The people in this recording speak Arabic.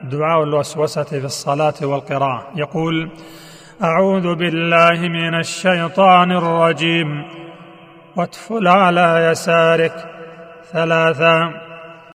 دعاء الوسوسة في الصلاة والقراءة. يقول أعوذ بالله من الشيطان الرجيم. واتفل على يسارك. ثلاثا